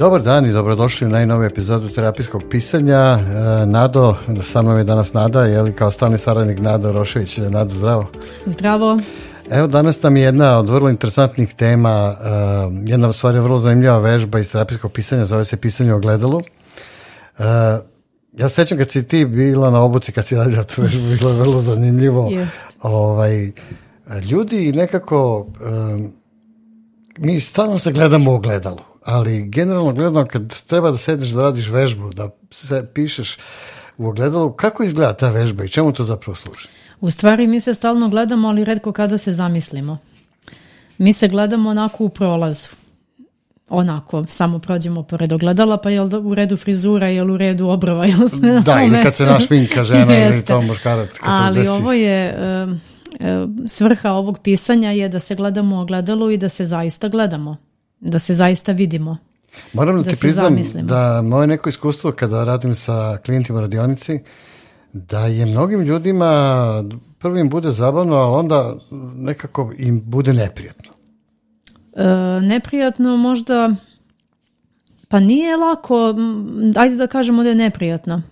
Dobar dan i dobrodošli u najnoviju epizodu terapijskog pisanja. E, Nado, sa mnom je danas Nada, je li kao stalni saradnik Nado Rošević. Nado, zdravo. Zdravo. Evo danas nam je jedna od vrlo interesantnih tema, uh, jedna u stvari vrlo zanimljiva vežba iz terapijskog pisanja, zove se pisanje o gledalu. Uh, ja se sećam kad si ti bila na obuci, kad si radila tu vežbu, bilo je vrlo zanimljivo. Yes. Ovaj, ljudi nekako, mi stalno se gledamo u ogledalu, ali generalno gledano kad treba da sedeš da radiš vežbu, da se pišeš u ogledalu, kako izgleda ta vežba i čemu to zapravo služi? U stvari mi se stalno gledamo, ali redko kada se zamislimo. Mi se gledamo onako u prolazu. Onako, samo prođemo pored ogledala, pa je li u redu frizura, je li u redu obrova, je li sve na Da, ili kad se našminka žena ili to muškarac. Kad Ali se desi. ovo je, um, svrha ovog pisanja je da se gledamo u ogledalu i da se zaista gledamo. Da se zaista vidimo. Moram da, da ti priznam zamislimo. da moje neko iskustvo kada radim sa klijentima u radionici, da je mnogim ljudima prvo im bude zabavno, a onda nekako im bude neprijatno. E, neprijatno možda, pa nije lako, ajde da kažemo da je neprijatno.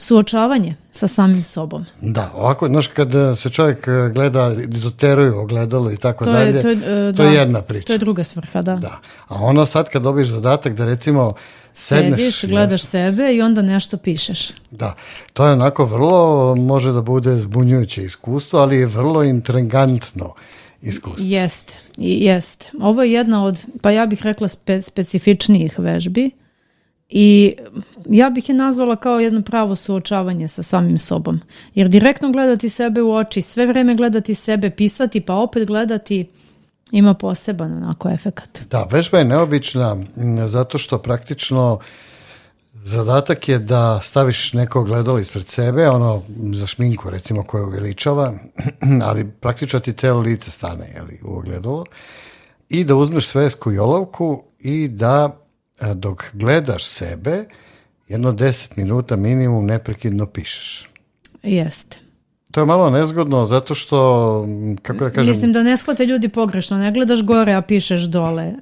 Suočavanje sa samim sobom. Da, ovako, znaš, kad eh, se čovjek eh, gleda, doteruju ogledalo i tako To dalje, je, to je, e, to da, je jedna priča. To je druga svrha, da. Da. A ono sad kad dobiješ zadatak da recimo sedneš... Sediš, gledaš sebe i onda nešto pišeš. Da, to je onako vrlo, može da bude zbunjujuće iskustvo, ali je vrlo intrigantno iskustvo. Jeste, jeste. Ovo je jedna od, pa ja bih rekla spe, specifičnijih vežbi i ja bih je nazvala kao jedno pravo suočavanje sa samim sobom. Jer direktno gledati sebe u oči, sve vreme gledati sebe, pisati pa opet gledati ima poseban onako efekat. Da, vežba je neobična zato što praktično zadatak je da staviš neko gledalo ispred sebe, ono za šminku recimo koje uveličava, ali praktično ti celo lice stane jeli, u ogledalo i da uzmeš svesku i olovku i da dok gledaš sebe jedno 10 minuta minimum neprekidno pišeš. Jeste. To je malo nezgodno zato što, kako da kažem, Mislim da ne shvate ljudi pogrešno, ne gledaš gore, a pišeš dole. E,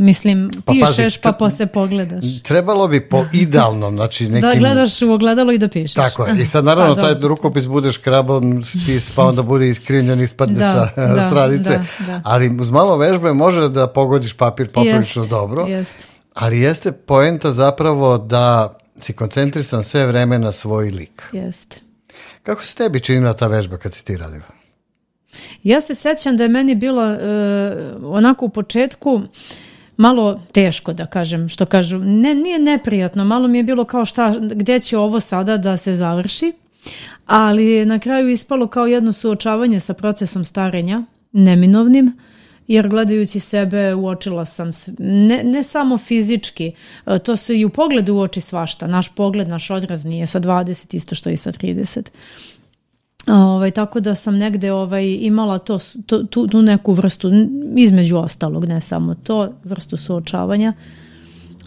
mislim, Pa pazi, pišeš pa t- posle pogledaš. trebalo bi po idealnom, znači nekim... Da gledaš u ogledalo i da pišeš. Tako je. I sad naravno Pa, taj rukopis bude škrabon spis, pa onda bude iskrivljen, ispadne Da, sa da, stranice. da, da. Ali uz malo vežbe može da pogodiš papir poprilično Jeste, dobro. Jeste. Ali jeste poenta zapravo da si koncentrisan sve vreme na svoj lik. Jeste. Kako se tebi činila ta vežba kad si ti radila? Ja se sećam da je meni bilo e, onako u početku malo teško da kažem, što kažu, ne, nije neprijatno, malo mi je bilo kao šta, gdje će ovo sada da se završi, ali na kraju ispalo kao jedno suočavanje sa procesom starenja, neminovnim, jer gledajući sebe uočila sam se, ne, ne samo fizički, e, to se i u pogledu uoči svašta, naš pogled, naš odraz nije sa 20 isto što i sa 30. Ovaj, tako da sam negde ovaj, imala to, to, tu, tu neku vrstu, između ostalog, ne samo to, vrstu suočavanja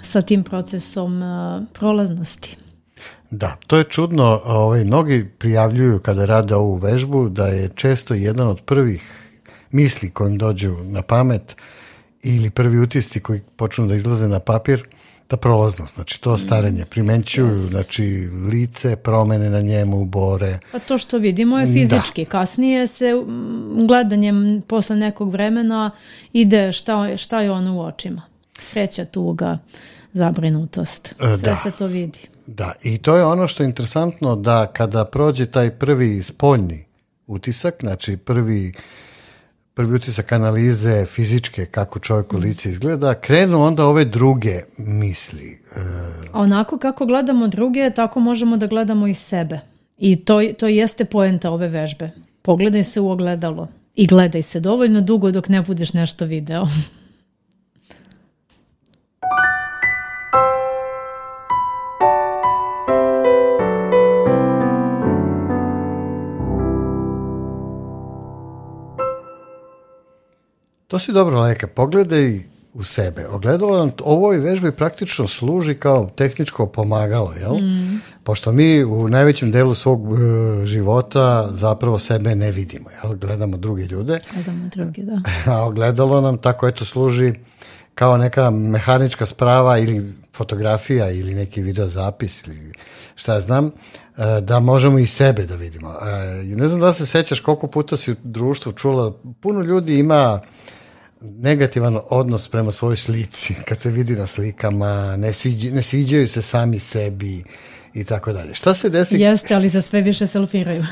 sa tim procesom uh, prolaznosti. Da, to je čudno. Ovaj, mnogi prijavljuju kada rade ovu vežbu da je često jedan od prvih misli kojim dođu na pamet ili prvi utisci koji počnu da izlaze na papir, ta prolaznost, znači to starenje, primenćuju, znači lice, promene na njemu, bore. Pa to što vidimo je fizički. Kasnije se mm, gledanjem posle nekog vremena ide šta, šta je ono u očima. Sreća, tuga, zabrinutost. E, Sve da. se to vidi. Da, i to je ono što je interesantno da kada prođe taj prvi spoljni utisak, znači prvi prvi utisak analize fizičke kako čovjek u lice izgleda, krenu onda ove druge misli. E, onako kako gledamo druge, tako možemo da gledamo i sebe. I to, to jeste poenta ove vežbe. Pogledaj se u ogledalo i gledaj se dovoljno dugo dok ne budeš nešto video. To si dobro leka. Pogledaj u sebe. Ogledalo nam ovoj vežbi praktično služi kao tehničko pomagalo, jel? Pošto mi u najvećem delu svog e, života zapravo sebe ne vidimo, jel? Gledamo druge ljude, Gledamo druge, da. a ogledalo nam tako eto služi kao neka mehanička sprava ili fotografija ili neki videozapis ili šta znam, e, da možemo i sebe da vidimo. E, ne znam da se sećaš koliko puta si u društvu čula, puno ljudi ima negativan odnos prema svojoj slici, kad se vidi na slikama, ne, sviđa, ne sviđaju se sami sebi, i tako dalje. Šta se desi? Jeste, ali za sve više selfiraju.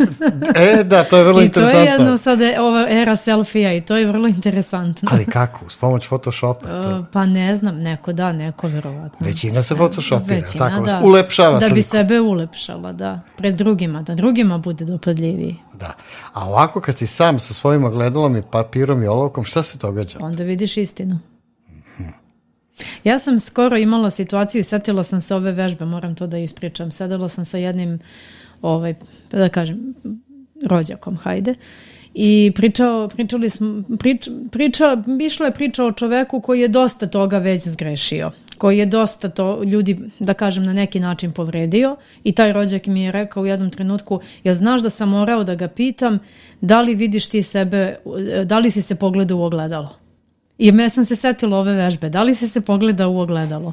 e, da, to je vrlo interesantno. I to je jedno sad ova era selfija i to je vrlo interesantno. ali kako? S pomoć Photoshopa? To... Pa ne znam, neko da, neko verovatno. Većina se Photoshopira, Većina, tako, da. ulepšava Da bi sliku. sebe ulepšala, da. Pred drugima, da drugima bude dopadljiviji. Da. A ovako kad si sam sa svojim ogledalom i papirom i olovkom, šta se događa? Onda vidiš istinu. Ja sam skoro imala situaciju i setila sam se ove vežbe, moram to da ispričam. Sedela sam sa jednim, ovaj, da kažem, rođakom, hajde. I pričao, pričali smo, prič, priča, išla je priča o čoveku koji je dosta toga već zgrešio koji je dosta to ljudi, da kažem, na neki način povredio i taj rođak mi je rekao u jednom trenutku, ja znaš da sam morao da ga pitam da li vidiš ti sebe, da li si se pogledao u ogledalo. I me sam se setila ove vežbe. Da li si se pogleda u ogledalo?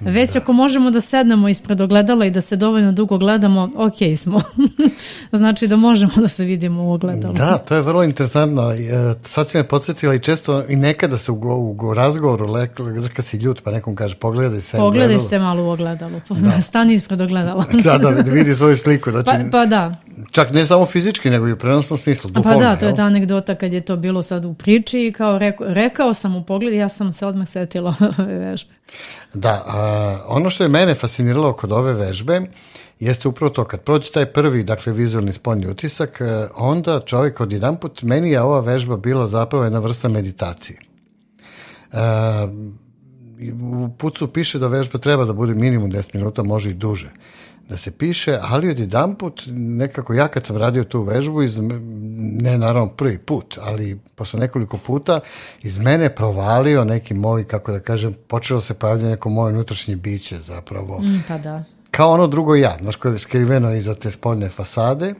Već da. ako možemo da sednemo ispred ogledala i da se dovoljno dugo gledamo, ok smo. znači da možemo da se vidimo u ogledalu. Da, to je vrlo interesantno. Sad ti me podsjetila i često i nekada se u, u, u razgovoru kad si ljut pa nekom kaže pogledaj se Pogledaj ogledalo. se malo u ogledalu. Da. Stani ispred ogledala. da, da, vidi svoju sliku. Znači, pa, pa da. Čak ne samo fizički, nego i u prenosnom smislu. Duhovno, pa da, to je ta anegdota kad je to bilo sad u priči i kao rekao, rekao sam u pogled, ja sam se odmah setila ove vežbe. Da, a, ono što je mene fasciniralo kod ove vežbe jeste upravo to, kad prođe taj prvi, dakle, vizualni spoljni utisak, onda čovjek od jedan put, meni je ova vežba bila zapravo jedna vrsta meditacije. A, u pucu piše da vežba treba da bude minimum 10 minuta, može i duže da se piše, ali od jedan put, nekako ja kad sam radio tu vežbu, iz, ne naravno prvi put, ali posle nekoliko puta, iz mene provalio neki moj, kako da kažem, počelo se pojavljati neko moje unutrašnje biće zapravo. Mm, pa da. Kao ono drugo ja, znaš, koje je skriveno iza te spoljne fasade.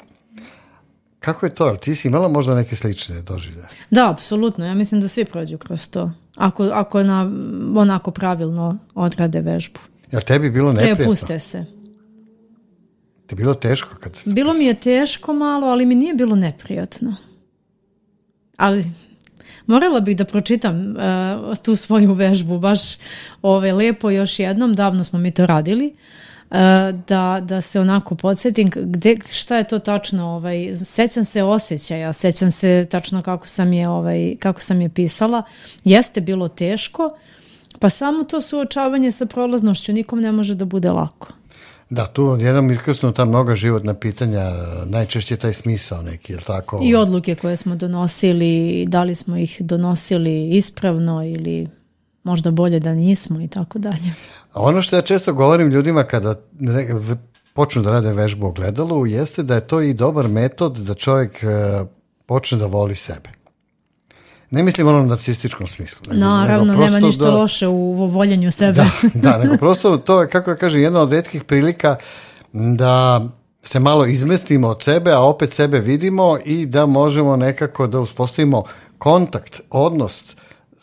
Kako je to? Ti si imala možda neke slične doživlje? Da, apsolutno. Ja mislim da svi prođu kroz to. Ako, ako na, onako pravilno odrade vežbu. Jel tebi bilo neprijatno? Prepuste se. Ti je bilo teško kad... Bilo mi je teško malo, ali mi nije bilo neprijatno. Ali morala bih da pročitam uh, tu svoju vežbu, baš ove, lepo još jednom, davno smo mi to radili, uh, da, da se onako podsjetim gde, šta je to tačno, ovaj, sećam se osjećaja, sećam se tačno kako sam je, ovaj, kako sam je pisala, jeste bilo teško, pa samo to suočavanje sa prolaznošću nikom ne može da bude lako. Da, tu odjednom iskrsnu ta mnoga životna pitanja, najčešće taj smisao neki, je tako? I odluke koje smo donosili, da li smo ih donosili ispravno ili možda bolje da nismo i tako dalje. A ono što ja često govorim ljudima kada počnu da rade vežbu o gledalu, jeste da je to i dobar metod da čovjek počne da voli sebe. Ne mislim ono narcističkom smislu. Nego, Naravno, nego nema ništa da, loše u voljenju sebe. Da, da, nego prosto to je, kako da kažem, jedna od redkih prilika da se malo izmestimo od sebe, a opet sebe vidimo i da možemo nekako da uspostavimo kontakt, odnos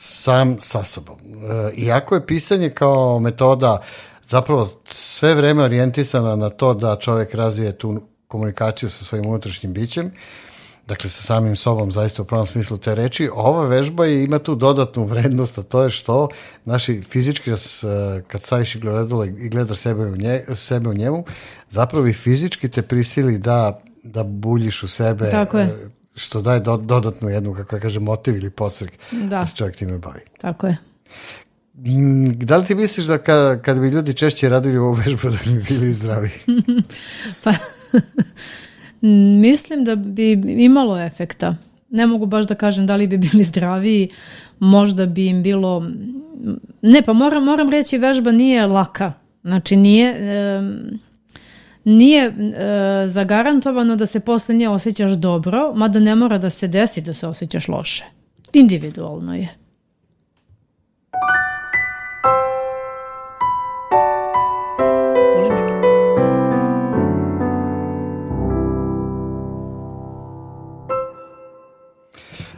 sam sa sobom. E, iako je pisanje kao metoda zapravo sve vreme orijentisana na to da čovjek razvije tu komunikaciju sa svojim unutrašnjim bićem, dakle sa samim sobom zaista u pravom smislu te reči, ova vežba je, ima tu dodatnu vrednost, a to je što naši fizički, kad staviš gledalo i gledaš sebe u, nje, sebe u njemu, zapravo i fizički te prisili da, da buljiš u sebe, Tako je. Što daje do, dodatnu jednu, kako kaže, motiv ili posrek da. da se čovjek time bavi. Tako je. Da li ti misliš da kad, kad bi ljudi češće radili ovu vežbu da bi bili zdravi? pa, Mislim da bi imalo efekta. Ne mogu baš da kažem da li bi bili zdraviji, možda bi im bilo... Ne, pa moram, moram reći, vežba nije laka. Znači, nije... E, nije e, zagarantovano da se posle nje osjećaš dobro, mada ne mora da se desi da se osjećaš loše. Individualno je.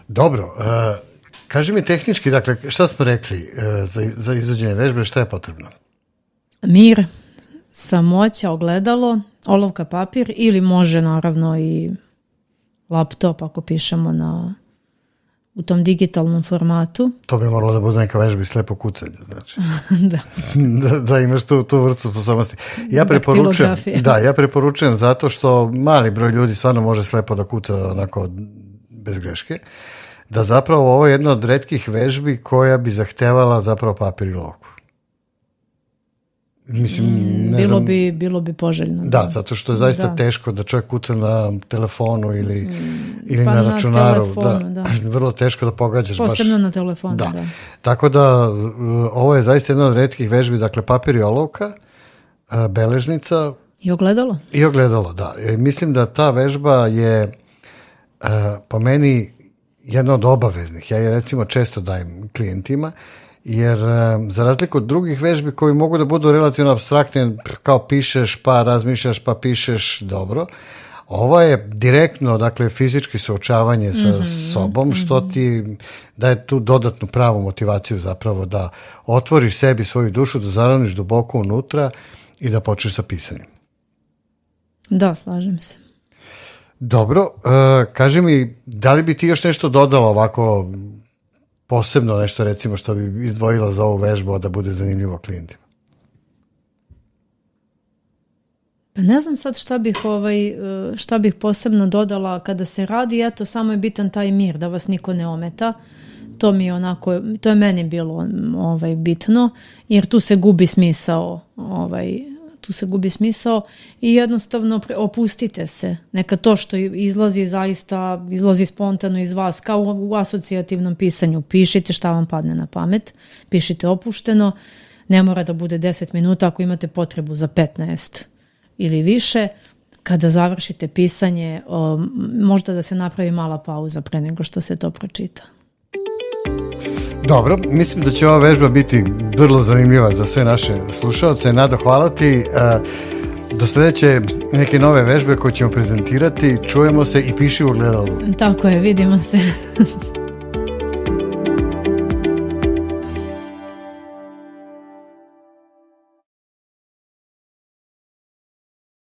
Dobro, uh, Kaži mi tehnički, dakle, šta smo rekli e, za, za izvođenje vežbe, šta je potrebno? Mir, samoća, ogledalo, olovka papir ili može naravno i laptop ako pišemo na u tom digitalnom formatu. To bi moralo da bude neka vežba i slepo kucanje, znači. da. da. Da imaš tu, tu vrstu sposobnosti. Ja preporučujem, da, ja preporučujem zato što mali broj ljudi stvarno može slepo da kuca onako bez greške, da zapravo ovo je jedna od redkih vežbi koja bi zahtevala zapravo papir i lovku. Mislim, mm, ne bilo, znam, bi, bilo bi poželjno. Da, da, zato što je zaista da. teško da čovjek kuca na telefonu ili, mm, ili pa na računaru. Na telefonu, da, da. Vrlo teško da pogađaš. Posebno baš. na telefonu, da. da. Tako da, ovo je zaista jedna od redkih vežbi, dakle, papir i olovka, beležnica. I ogledalo. I ogledalo, da. E, mislim da ta vežba je po meni jedna od obaveznih. Ja je recimo često dajem klijentima, jer za razliku od drugih vežbi koji mogu da budu relativno abstraktne, kao pišeš pa razmišljaš pa pišeš, dobro, Ova je direktno, dakle, fizički suočavanje sa mm -hmm, sobom, što -hmm. ti daje tu dodatnu pravu motivaciju zapravo da otvoriš sebi svoju dušu, da zaraniš duboko unutra i da počneš sa pisanjem. Da, slažem se. Dobro, uh, kaži mi, da li bi ti još nešto dodala ovako posebno nešto recimo što bi izdvojila za ovu vežbu da bude zanimljivo klijentima? Pa ne znam sad šta bih, ovaj, e, šta bih posebno dodala kada se radi, eto samo je bitan taj mir, da vas niko ne ometa. To mi je onako, to je meni bilo ovaj, bitno, jer tu se gubi smisao ovaj, tu se gubi smisao i jednostavno opustite se. Neka to što izlazi zaista, izlazi spontano iz vas, kao u asocijativnom pisanju. Pišite šta vam padne na pamet, pišite opušteno, ne mora da bude 10 minuta ako imate potrebu za 15 ili više. Kada završite pisanje, možda da se napravi mala pauza pre nego što se to pročita. Dobro, mislim da će ova vežba biti vrlo zanimljiva za sve naše slušalce. Nada, hvala ti. E, do sledeće neke nove vežbe koje ćemo prezentirati. Čujemo se i piši u gledalu. Tako je, vidimo se.